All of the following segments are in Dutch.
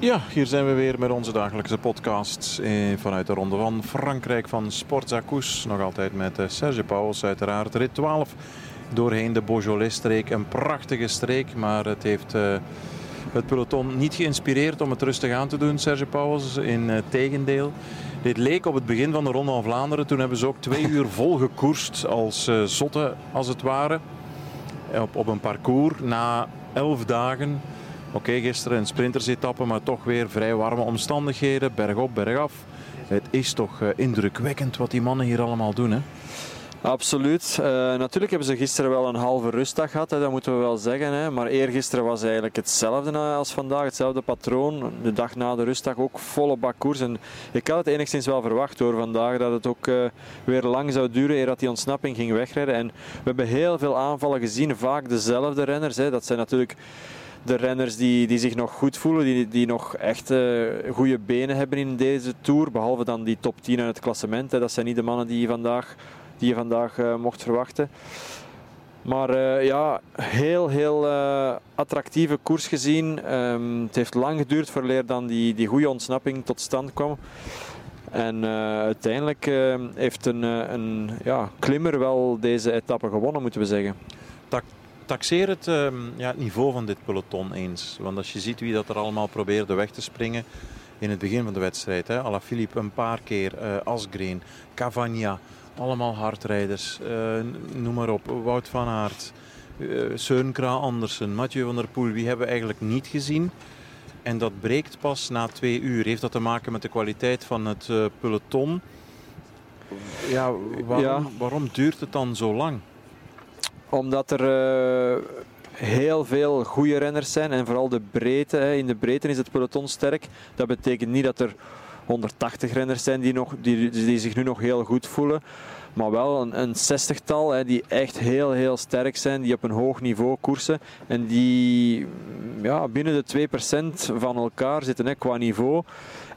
Ja, hier zijn we weer met onze dagelijkse podcast eh, vanuit de Ronde van Frankrijk van Sportzacous. Nog altijd met eh, Serge Pauwels, uiteraard. Rit 12 doorheen de Beaujolais-streek. Een prachtige streek, maar het heeft uh, het peloton niet geïnspireerd om het rustig aan te doen, Serge Pauwels. In tegendeel. Dit leek op het begin van de Ronde van Vlaanderen. Toen hebben ze ook twee uur vol gekoerst als zotten, als het ware. Op, op een parcours na elf dagen Oké, gisteren een sprintersetappe, maar toch weer vrij warme omstandigheden. Bergop, bergaf. Het is toch uh, indrukwekkend wat die mannen hier allemaal doen, hè? Absoluut. Uh, natuurlijk hebben ze gisteren wel een halve rustdag gehad, dat moeten we wel zeggen. Hè. Maar eergisteren was eigenlijk hetzelfde als vandaag, hetzelfde patroon. De dag na de rustdag ook volle bak koers. En ik had het enigszins wel verwacht hoor vandaag, dat het ook uh, weer lang zou duren eer dat die ontsnapping ging wegrijden. En we hebben heel veel aanvallen gezien, vaak dezelfde renners. Hè. Dat zijn natuurlijk de renners die, die zich nog goed voelen, die, die nog echt uh, goede benen hebben in deze Tour. Behalve dan die top 10 uit het klassement. Hè. Dat zijn niet de mannen die je vandaag, die je vandaag uh, mocht verwachten. Maar uh, ja, heel, heel attractieve koers gezien. Um, het heeft lang geduurd voordat dan die, die goede ontsnapping tot stand kwam. En uiteindelijk heeft een, een ja, klimmer wel deze etappe gewonnen, moeten we zeggen taxeer het, uh, ja, het niveau van dit peloton eens. Want als je ziet wie dat er allemaal probeerde weg te springen in het begin van de wedstrijd. Hè. Alaphilippe een paar keer, uh, Asgreen, Cavagna, allemaal hardrijders. Uh, noem maar op, Wout van Aert, uh, Søren Andersen, Mathieu van der Poel. Wie hebben we eigenlijk niet gezien? En dat breekt pas na twee uur. Heeft dat te maken met de kwaliteit van het peloton? Ja, waarom, ja. waarom duurt het dan zo lang? Omdat er uh, heel veel goede renners zijn en vooral de breedte. Hè. In de breedte is het peloton sterk. Dat betekent niet dat er 180 renners zijn die, nog, die, die zich nu nog heel goed voelen. Maar wel een, een zestigtal hè, die echt heel, heel sterk zijn, die op een hoog niveau koersen. En die ja, binnen de 2% van elkaar zitten hè, qua niveau.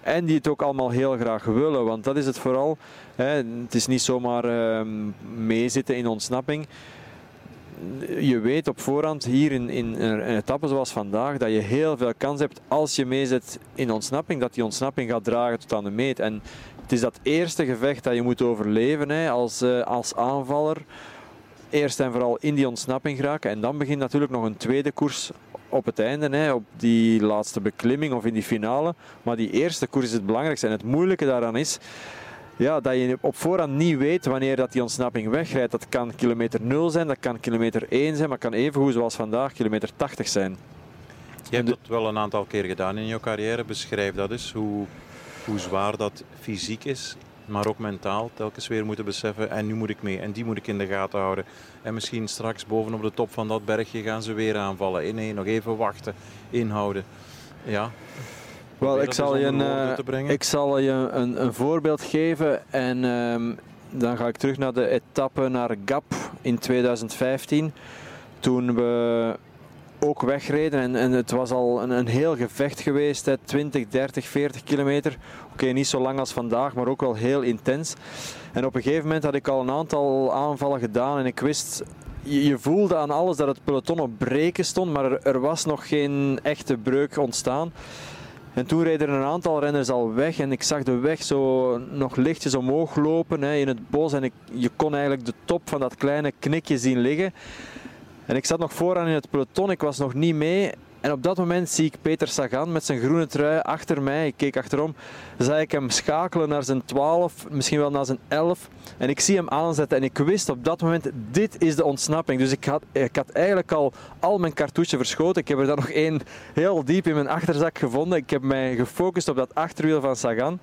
En die het ook allemaal heel graag willen. Want dat is het vooral. Hè. Het is niet zomaar uh, meezitten in ontsnapping je weet op voorhand hier in, in, een etappe zoals vandaag dat je heel veel kans hebt als je meezet in ontsnapping, dat die ontsnapping gaat dragen tot aan de meet. En het is dat eerste gevecht dat je moet overleven hè, als, uh, als aanvaller. Eerst en vooral in die ontsnapping geraken. En dan begint natuurlijk nog een tweede koers op het einde, hè, op die laatste beklimming of in die finale. Maar die eerste koers is het belangrijkste. En het moeilijke daaraan is ja, dat je op voorhand niet weet wanneer dat die ontsnapping wegrijdt. Dat kan kilometer 0 zijn, dat kan kilometer 1 zijn, maar kan even goed zoals vandaag kilometer 80 zijn. Je hebt dat wel een aantal keer gedaan in je carrière. Beschrijf dat eens, hoe, hoe zwaar dat fysiek is, maar ook mentaal. Telkens weer moeten beseffen, en nu moet ik mee, en die moet ik in de gaten houden. En misschien straks bovenop de top van dat bergje gaan ze weer aanvallen. Nee, nog even wachten, inhouden. Ja, wel, ik zal, je een, uh, ik zal je een, een voorbeeld geven en um, dan ga ik terug naar de etappe naar Gap in 2015. Toen we ook wegreden en, en het was al een, een heel gevecht geweest, hè, 20, 30, 40 kilometer. Oké, niet zo lang als vandaag, maar ook wel heel intens. En op een gegeven moment had ik al een aantal aanvallen gedaan en ik wist je, voelde aan alles dat het peloton op breken stond, maar er, was nog geen echte breuk ontstaan. En toen reden een aantal renners al weg en ik zag de weg zo nog lichtjes omhoog lopen hè, in het bos. En ik, je kon eigenlijk de top van dat kleine knikje zien liggen. En ik zat nog vooraan in het peloton, ik was nog niet mee. En op dat moment zie ik Peter Sagan met zijn groene trui achter mij. Ik keek achterom, zag ik hem schakelen naar zijn 12, misschien wel naar zijn 11. En ik zie hem aanzetten en ik wist op dat moment, dit is de ontsnapping. Dus ik had, ik had eigenlijk al al mijn cartouche verschoten. Ik heb er dan nog één heel diep in mijn achterzak gevonden. Ik heb mij gefocust op dat achterwiel van Sagan.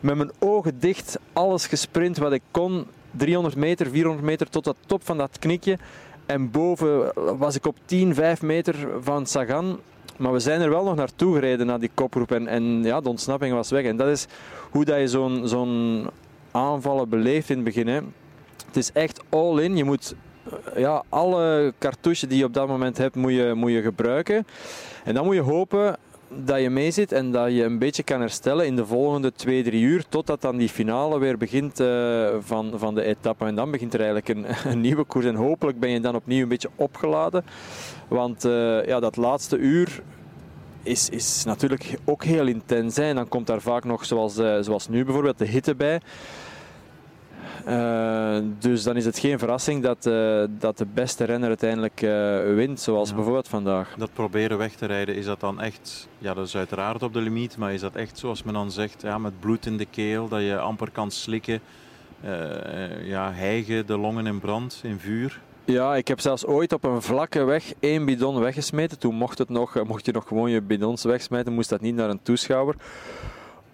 Met mijn ogen dicht, alles gesprint wat ik kon. 300 meter, 400 meter tot de top van dat knikje. En boven was ik op 10, 5 meter van Sagan. Maar we zijn er wel nog naartoe gereden, naar die koproep. En, en ja, de ontsnapping was weg. En dat is hoe dat je zo'n zo'n aanvallen beleeft in het begin. Het is echt all in. Je moet eh, ja, alle cartouches die je op dat moment hebt, moet je, moet je gebruiken. En dan moet je hopen dat je mee zit en dat je een beetje kan herstellen in de volgende twee, drie uur, totdat dan die finale weer begint uh, van, van de etappe. En dan begint er eigenlijk een, een, nieuwe koers en hopelijk ben je dan opnieuw een beetje opgeladen. Want uh, ja, dat laatste uur is, is natuurlijk ook heel intens. Hè. En dan komt daar vaak nog, zoals, uh, zoals nu bijvoorbeeld, de hitte bij. Uh, dus dan is het geen verrassing dat, uh, dat de beste renner uiteindelijk uh, wint, zoals ja. bijvoorbeeld vandaag. Dat proberen weg te rijden, is dat dan echt, ja dat is uiteraard op de limiet, maar is dat echt zoals men dan zegt, ja, met bloed in de keel, dat je amper kan slikken, ja, hijgen, de longen in brand, in vuur? Ja, ik heb zelfs ooit op een vlakke weg één bidon weggesmeten. Toen mocht, het nog, mocht je nog gewoon je bidons wegsmijten, moest dat niet naar een toeschouwer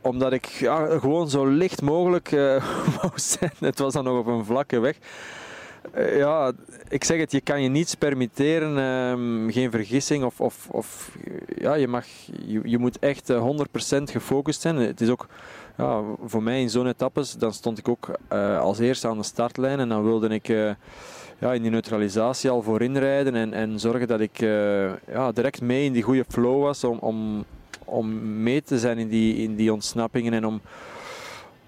omdat ik ja, gewoon zo licht mogelijk uh, wou zijn. Het was dan nog op een vlakke weg. Uh, ja, ik zeg het, je kan je niets permitteren, uh, geen vergissing. Of, of, of, ja, je, mag, je, je moet echt 100% eh, gefocust zijn. Het is ook ja, voor mij in zo'n etappes, dan stond ik ook als eerste aan de startlijn. En dan wilde ik ja, in die neutralisatie al voorin rijden. En, en zorgen dat ik ja, direct mee in die goede flow was om, om om mee te zijn in die, in die ontsnappingen en om,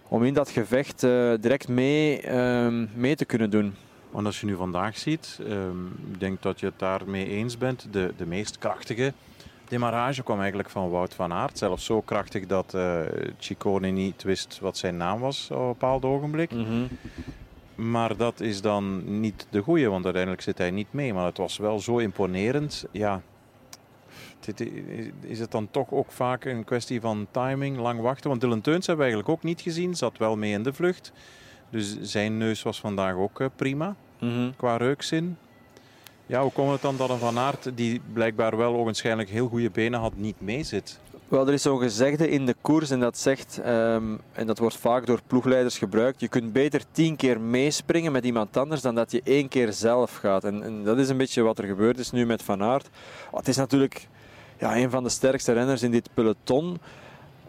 om in dat gevecht uh, direct mee, uh, mee te kunnen doen. Want als je nu vandaag ziet, um, ik denk dat je het daarmee eens bent, de, de meest krachtige demarrage kwam eigenlijk van Wout van Aert. Zelfs zo krachtig dat uh, Ciccone niet wist wat zijn naam was op een bepaald ogenblik. Mm -hmm. Maar dat is dan niet de goede, want uiteindelijk zit hij niet mee. Maar het was wel zo imponerend. Ja, is het dan toch ook vaak een kwestie van timing, lang wachten? Want Dylan Teuns hebben we eigenlijk ook niet gezien, zat wel mee in de vlucht. Dus zijn neus was vandaag ook eh, prima, mm qua reukzin. Ja, hoe komt het dan dat een Van Aert, die blijkbaar wel ogenschijnlijk heel goede benen had, niet mee zit? Wel, er is zo'n gezegde in de koers en dat zegt, um, en dat wordt vaak door ploegleiders gebruikt, je kunt beter tien keer meespringen met iemand anders dan dat je één keer zelf gaat. En, en dat is een beetje wat er gebeurd is nu met Van Aert. Oh, het is natuurlijk ja, een van de sterkste renners in dit peloton.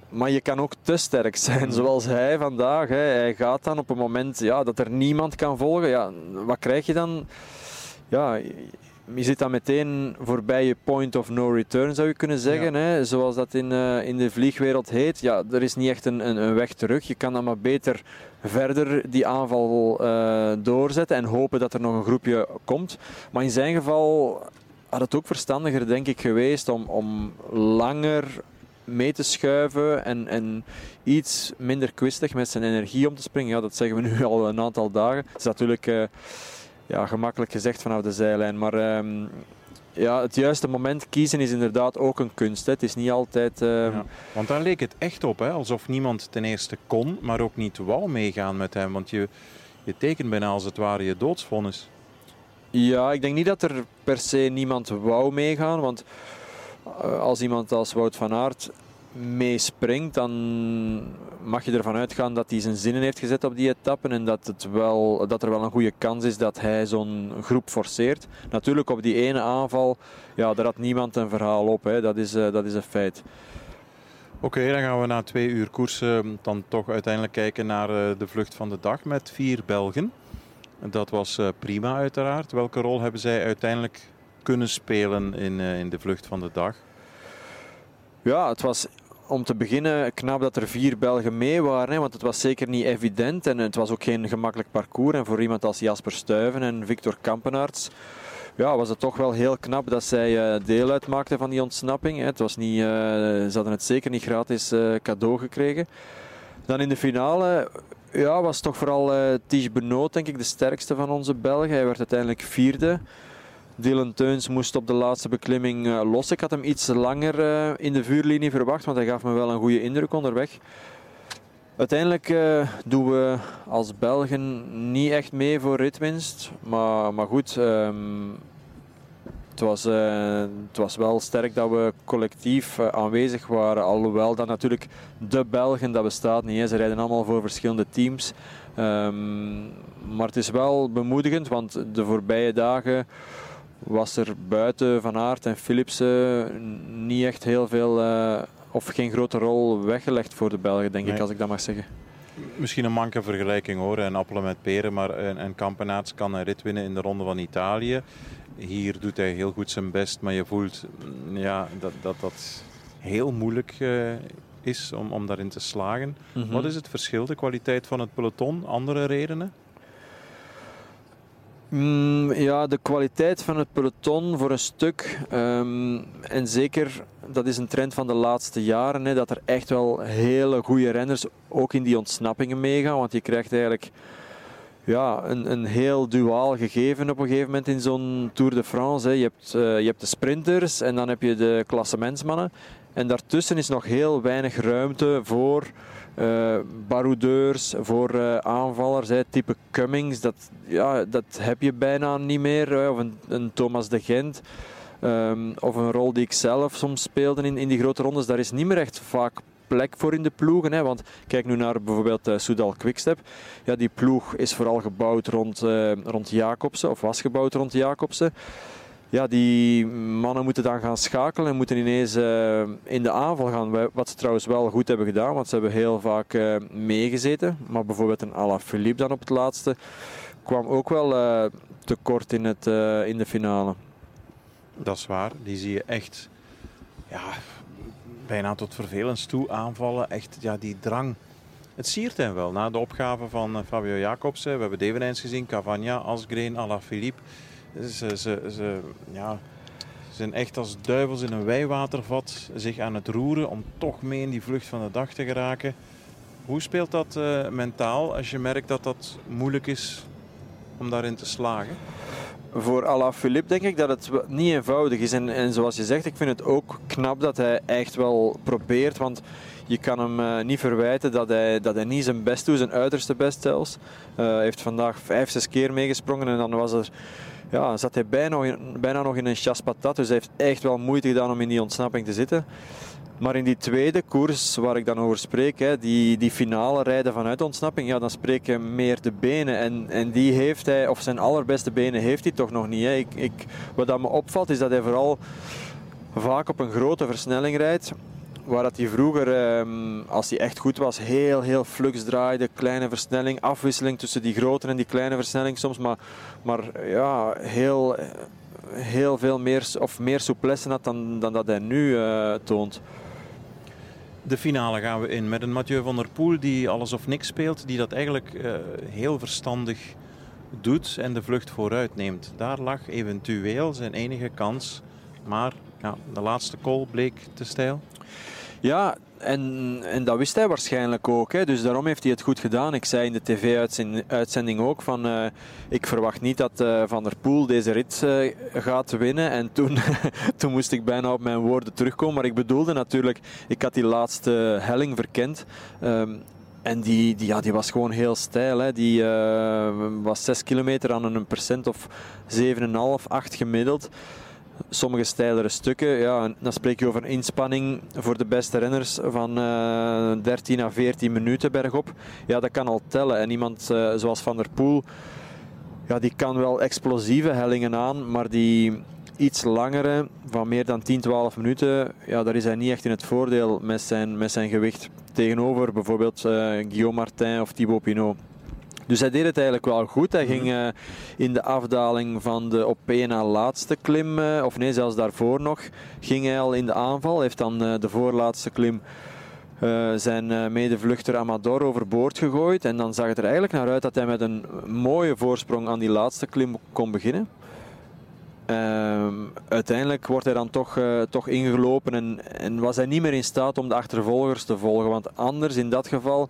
Maar je kan ook te sterk zijn, zoals hij vandaag. Hè. Hij gaat dan op een moment ja, dat er niemand kan volgen. Ja, wat krijg je dan? Ja, je zit dan meteen voorbij je point of no return, zou je kunnen zeggen. Hè? Zoals dat in, uh, in de vliegwereld heet. Ja, er is niet echt een, een, een, weg terug. Je kan dan maar beter verder die aanval uh, doorzetten en hopen dat er nog een groepje komt. Maar in zijn geval had het ook verstandiger, denk ik, geweest om, om langer mee te schuiven en, en iets minder kwistig met zijn energie om te springen. Ja, dat zeggen we nu al een aantal dagen. Het is natuurlijk uh, ja, gemakkelijk gezegd vanaf de zijlijn, maar um, ja, het juiste moment kiezen is inderdaad ook een kunst. Hè. Het is niet altijd... Uh... Ja, want daar leek het echt op, hè? alsof niemand ten eerste kon, maar ook niet wou meegaan met hem. Want je, je tekent bijna als het ware je doodsvonnis. Ja, ik denk niet dat er per se niemand wou meegaan. Want eh, als iemand als Wout van Aert meespringt, dan mag je ervan uitgaan dat hij zijn zinnen heeft gezet op die etappen en dat, het wel, dat er wel een goede kans is dat hij zo'n groep forceert. Natuurlijk op die ene aanval, ja, daar had niemand een verhaal op. Hè. Dat, is, uh, dat is een feit. Oké, dan gaan we na twee uur koersen dan toch uiteindelijk kijken naar de vlucht van de dag met vier Belgen. Dat was uh, prima uiteraard. Welke rol hebben zij uiteindelijk kunnen spelen in, uh, in de vlucht van de dag? Ja, het was om te beginnen knap dat er vier Belgen mee waren. Hè, want het was zeker niet evident en het was ook geen gemakkelijk parcours. En voor iemand als Jasper Stuyven en Victor Kampenaerts ja, was het toch wel heel knap dat zij uh, deel uitmaakten van die ontsnapping. Het was niet, ze hadden het zeker niet gratis cadeau gekregen. Dan in de finale ja, was toch vooral uh, Tige Benoot, denk ik, de sterkste van onze Belgen. Hij werd uiteindelijk vierde. Dylan Teuns moest op de laatste beklimming uh, los. Ik had hem iets langer uh, in de vuurlinie verwacht, want hij gaf me wel een goede indruk onderweg. Uiteindelijk doen we als Belgen niet echt mee voor ritwinst. Maar, maar goed, um, het was, uh, het was wel sterk dat we collectief uh, aanwezig waren. Alhoewel dat natuurlijk de Belgen, dat bestaat niet. Hè. Ze rijden allemaal voor verschillende teams. Um, maar het is wel bemoedigend, want de voorbije dagen was er buiten Van Aert en Philipsen niet echt heel veel uh, of geen grote rol weggelegd voor de Belgen, denk nee. ik, als ik dat mag zeggen. Misschien een manke vergelijking hoor, een appelen met peren, maar een, een Kampenaerts kan een rit winnen in de Ronde van Italië. Hier doet hij heel goed zijn best, maar je voelt mm, ja, dat, dat dat heel moeilijk uh, is om, om daarin te slagen. Mm -hmm. Wat is het verschil, de kwaliteit van het peloton? Andere redenen? Mm, ja, de kwaliteit van het peloton voor een stuk. Ehm, en zeker, dat is een trend van de laatste jaren, hè, dat er echt wel hele goede renners ook in die ontsnappingen meegaan. Want je krijgt eigenlijk ja, een, een heel duaal gegeven op een gegeven moment in zo'n Tour de France. Hè. Je, hebt, uh, je hebt de sprinters en dan heb je de klassementsmannen. En daartussen is nog heel weinig ruimte voor uh, baroudeurs, voor uh, aanvallers, hè, type Cummings. Dat, ja, dat heb je bijna niet meer. Of een, Thomas de Gent. Um, of een rol die ik zelf soms speelde in, in die grote rondes. Daar is niet meer echt vaak plek voor in de ploegen. Hè. Want kijk nu naar bijvoorbeeld uh, Soudal Quickstep. Ja, die ploeg is vooral gebouwd rond, uh, rond Jacobsen, of was gebouwd rond Jacobsen ja, die mannen moeten dan gaan schakelen en moeten ineens uh, in de aanval gaan. Wat ze trouwens wel goed hebben gedaan, want ze hebben heel vaak meegezeten. Maar bijvoorbeeld een Alaphilippe dan op het laatste kwam ook wel tekort in, het, in de finale. Dat is waar. Die zie je echt ja, bijna tot vervelens toe aanvallen. Echt ja, die drang. Het siert hem wel. Na de opgave van Fabio Jacobsen, we hebben Devenijns gezien, Cavagna, Asgreen, Alaphilippe ze, ze, ze, ja, zijn echt als duivels in een wijwatervat zich aan het roeren om toch mee in die vlucht van de dag te geraken. Hoe speelt dat uh, mentaal als je merkt dat dat moeilijk is om daarin te slagen? Voor Alaphilippe denk ik dat het niet eenvoudig is. En, en zoals je zegt, ik vind het ook knap dat hij echt wel probeert. Want je kan hem uh, niet verwijten dat hij, dat hij niet zijn best doet, zijn uiterste best zelfs. Uh, hij heeft vandaag vijf, zes keer meegesprongen en dan was er ja, zat hij bijna, bijna nog in een chas patat. Dus hij heeft echt wel moeite gedaan om in die ontsnapping te zitten. Maar in die tweede koers waar ik dan over spreek, hè, die, die finale rijden vanuit ontsnapping, ja, dan spreek je meer de benen. En, en die heeft hij, of zijn allerbeste benen heeft hij toch nog niet. Hè. Ik, ik, wat dat me opvalt is dat hij vooral vaak op een grote versnelling rijdt. Waar dat hij vroeger, ehm, als hij echt goed was, heel, heel flux draaide. Kleine versnelling, afwisseling tussen die grote en die kleine versnelling soms. Maar, maar ja, heel, heel veel meer, of meer souplesse had dan, dan dat hij nu uh, toont. De finale gaan we in met een Mathieu van der Poel die alles of niks speelt. Die dat eigenlijk uh, heel verstandig doet en de vlucht vooruit neemt. Daar lag eventueel zijn enige kans. Maar ja, de laatste call bleek te stijl. Ja, en, en dat wist hij waarschijnlijk ook. Hè. Dus daarom heeft hij het goed gedaan. Ik zei in de tv-uitzending ook van... Uh, ik verwacht niet dat uh, Van der Poel deze rit uh, gaat winnen. En toen, toen moest ik bijna op mijn woorden terugkomen. Maar ik bedoelde natuurlijk... Ik had die laatste helling verkend. Um, en die, die, ja, die was gewoon heel stijl. Hè. Die was 6 kilometer aan een percent of 7,5, 8 gemiddeld sommige steilere stukken. Ja, dan spreek je over een inspanning voor de beste renners van uh, 13 à 14 minuten bergop. Ja, dat kan al tellen. En iemand uh, zoals Van der Poel, ja, die kan wel explosieve hellingen aan, maar die iets langere, van meer dan 10, 12 minuten, ja, daar is hij niet echt in het voordeel met zijn, met zijn gewicht. Tegenover bijvoorbeeld uh, Guillaume Martin of Thibaut Pinot. Dus hij deed het eigenlijk wel goed. Hij ging uh, in de afdaling van de op één na laatste klim, uh, of nee, zelfs daarvoor nog, ging hij al in de aanval. Heeft dan uh, de voorlaatste klim zijn medevluchter Amador overboord gegooid. En dan zag het er eigenlijk naar uit dat hij met een mooie voorsprong aan die laatste klim kon beginnen. Uh, uiteindelijk wordt hij dan toch, uh, toch ingelopen en, en, was hij niet meer in staat om de achtervolgers te volgen. Want anders, in dat geval,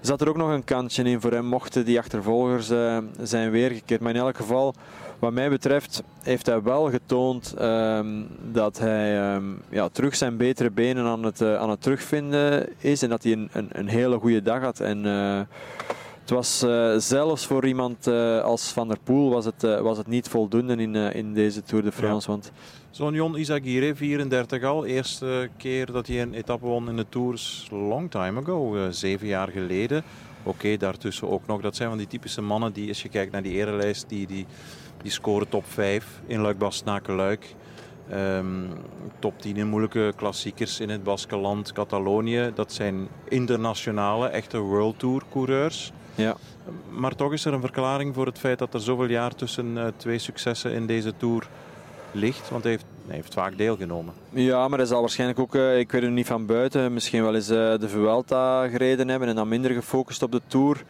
zat er ook nog een kantje in voor hem, mochten die achtervolgers uh, zijn weergekeerd. Maar in elk geval, wat mij betreft, heeft hij wel getoond uh, dat hij um, ja, terug zijn betere benen aan het, eh, aan het terugvinden is en dat hij een, een, een hele goede dag had. En, het was uh, zelfs voor iemand uh, als Van der Poel was het, uh, was het niet voldoende in, in deze Tour de France. Ja. Want... Zo'n Jon Izagirre, 34 al. Eerste keer dat hij een etappe won in de Tours, long time ago, zeven jaar geleden. Oké, okay, daartussen ook nog. Dat zijn van die typische mannen die, als je kijkt naar die erelijst, die, die, die scoren top 5 in Luik-Bastenaken-Luik. Um, top 10 in moeilijke klassiekers in het Baskeland, Catalonië. Dat zijn internationale, echte World Tour coureurs. Ja. Maar toch is er een verklaring voor het feit dat er zoveel jaar tussen uh, twee successen in deze Tour ligt. Want hij heeft, hij heeft vaak deelgenomen. Ja, maar hij zal waarschijnlijk ook, uh, ik weet het niet van buiten, misschien wel eens uh, de Vuelta gereden hebben en dan minder gefocust op de Tour.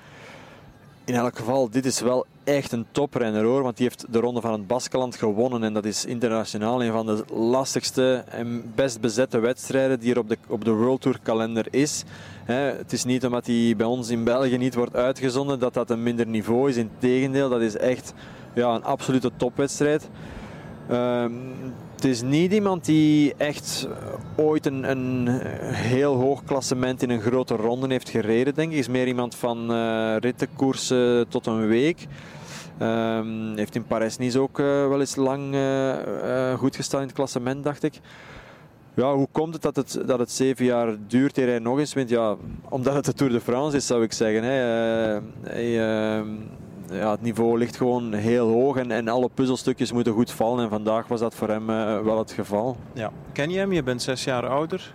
In elk geval, dit is wel echt een toprenner hoor. Want die heeft de Ronde van het Baskeland gewonnen. En dat is internationaal een van de lastigste en best bezette wedstrijden die er op de, op de World Tour kalender is. het is niet omdat hij bij ons in België niet wordt uitgezonden dat dat een minder niveau is. Integendeel, dat is echt ja, een absolute topwedstrijd. Ehm, het is niet iemand die echt ooit een, een heel hoog klassement in een grote ronde heeft gereden, denk ik. Is meer iemand van uh, rittenkoersen tot een week. Um, heeft in Parijs-Nice ook uh, wel eens lang uh, goed gestaan in het klassement, dacht ik. Ja, hoe komt het dat het, dat het zeven jaar duurt eer hij nog eens wint? Ja, omdat het de Tour de France is, zou ik zeggen. Hè. Ehm, ja, het niveau ligt gewoon heel hoog en, en alle puzzelstukjes moeten goed vallen. En vandaag was dat voor hem uh, wel het geval. Ja. Ken je hem? Je bent zes jaar ouder.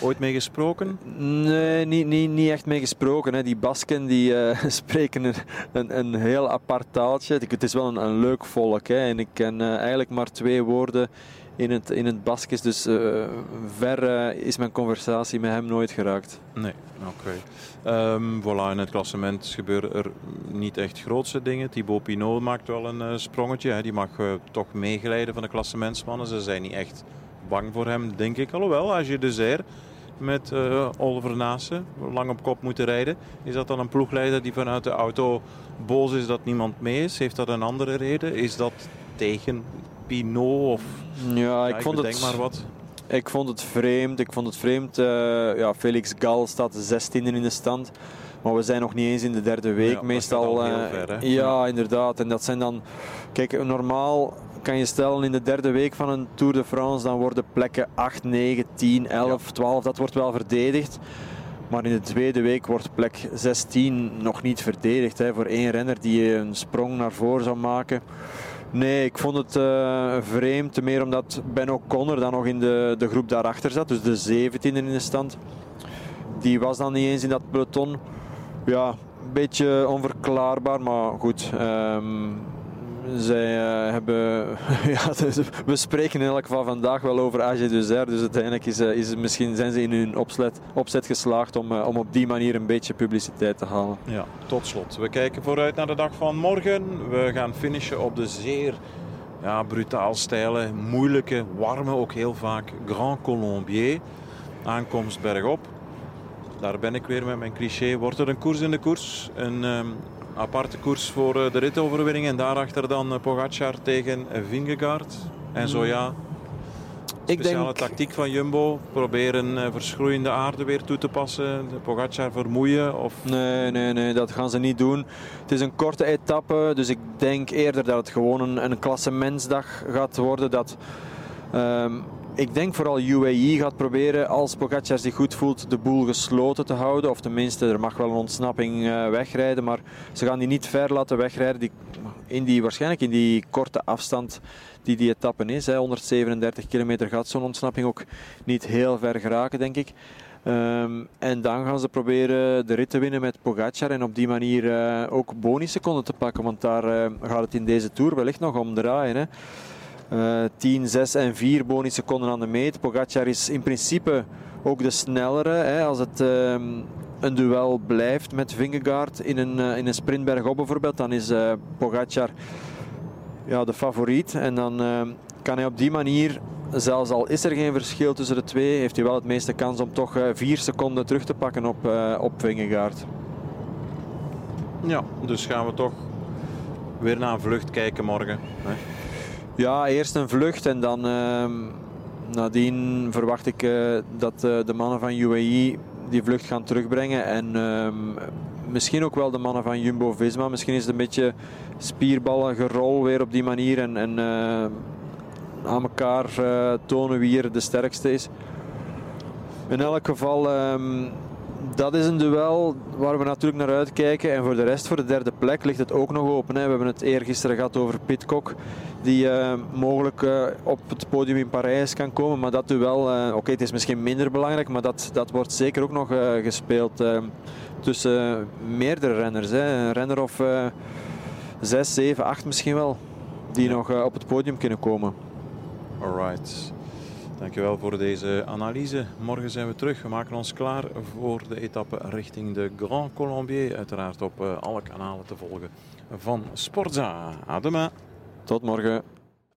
Ooit mee gesproken? Nee, niet, niet, niet echt mee gesproken. Hè. Die Basken die, uh, spreken een, een, een, heel apart taaltje. Het is wel een, een leuk volk. Hè. En ik ken uh, eigenlijk maar twee woorden in het, in het. Dus uh, ver uh, is mijn conversatie met hem nooit geraakt. Nee, oké. Okay. Um, voilà, in het klassement gebeuren er niet echt grootste dingen. Thibaut Pinot maakt wel een uh, sprongetje. Hè. Die mag toch meegeleiden van de klassementsmannen. Ze zijn niet echt bang voor hem, denk ik. Alhoewel, als je de zeer met Oliver Naassen lang op kop moeten rijden. Is dat dan een ploegleider die vanuit de auto boos is dat niemand mee is? Heeft dat een andere reden? Is dat tegen Pinot of ja, ik, vond het, maar wat. Ik vond het vreemd. Ik vond het vreemd. Uh, ja, Felix Gal staat 16e in de stand. Maar we zijn nog niet eens in de derde week. Ja, Meestal. Uh, ver, ja, inderdaad. En dat zijn dan. Kijk, normaal kan je stellen in de derde week van een Tour de France. Dan worden plekken 8, 9, 10, 11, 12. Dat wordt wel verdedigd. Maar in de tweede week wordt plek 16 nog niet verdedigd. Hè, voor één renner die een sprong naar voren zou maken. Nee, ik vond het uh, vreemd. Meer omdat Ben O'Connor dan nog in de, de groep daarachter zat. Dus de 17e in de stand. Die was dan niet eens in dat peloton. Ja, een beetje onverklaarbaar. Maar goed, um, zij uh, hebben. ja, we spreken in elk geval vandaag wel over AG Duzer. Dus uiteindelijk is, uh, is, misschien zijn ze in hun opzet, opzet geslaagd om, uh, om op die manier een beetje publiciteit te halen. Ja, tot slot. We kijken vooruit naar de dag van morgen. We gaan finishen op de zeer ja, brutaal stijle, moeilijke, warme, ook heel vaak Grand Colombier. Aankomst bergop. Daar ben ik weer met mijn cliché. Wordt er een koers in de koers? Een um, aparte koers voor eh, de ritoverwinning. En daarachter dan eh, Pogacar tegen Vingegaard. En zo ja, speciale denk... tactiek van Jumbo. Proberen eh, verschroeiende aarde weer toe te passen. De Pogacar vermoeien? Of... Nee, nee, nee, dat gaan ze niet doen. Het is een korte etappe. Dus ik denk eerder dat het gewoon een, een klassementsdag gaat worden. Dat... Um, ik denk vooral UAE gaat proberen, als Pogacar zich goed voelt, de boel gesloten te houden. Of tenminste, er mag wel een ontsnapping uh, wegrijden, maar ze gaan die niet ver laten wegrijden. Die, in die, waarschijnlijk in die korte afstand die die etappe is. Hè, 137 kilometer gaat zo'n ontsnapping ook niet heel ver geraken, denk ik. Um, en dan gaan ze proberen de rit te winnen met Pogacar en op die manier uh, ook bonusseconden te pakken. Want daar uh, gaat het in deze Tour wellicht nog om draaien. Hè. Uh, 10, 6 en 4 bonusseconden aan de meet. Pogacar is in principe ook de snellere. Hè, als het uh, een duel blijft met Vingegaard in een, uh, in een sprintberg op bijvoorbeeld, dan is uh, Pogacar ja, de favoriet. En dan ehm, kan hij op die manier, zelfs al is er geen verschil tussen de twee, heeft hij wel het meeste kans om toch 4 eh, seconden terug te pakken op, op Vingegaard. Ja, dus gaan we toch weer naar een vlucht kijken morgen. Hè? Ja, eerst een vlucht en dan uh, nadien verwacht ik uh, dat uh, de mannen van UAE die vlucht gaan terugbrengen. En uh, misschien ook wel de mannen van Jumbo-Visma. Misschien is het een beetje spierballen gerol weer op die manier. En, en aan elkaar tonen wie er de sterkste is. In elk geval ehm, dat is een duel waar we natuurlijk naar uitkijken. En voor de rest, voor de derde plek, ligt het ook nog open. Hè. We hebben het eergisteren gehad over Pitcock, die uh, mogelijk uh, op het podium in Parijs kan komen. Maar dat duel, uh, oké, het is misschien minder belangrijk, maar dat, dat wordt zeker ook nog gespeeld tussen meerdere renners. Hè. Een renner of 6, 7, 8 misschien wel, die nog op het podium kunnen komen. Alright. Dankjewel voor deze analyse. Morgen zijn we terug. We maken ons klaar voor de etappe richting de Grand Colombier. Uiteraard op alle kanalen te volgen van Sportza. Adema. Tot morgen.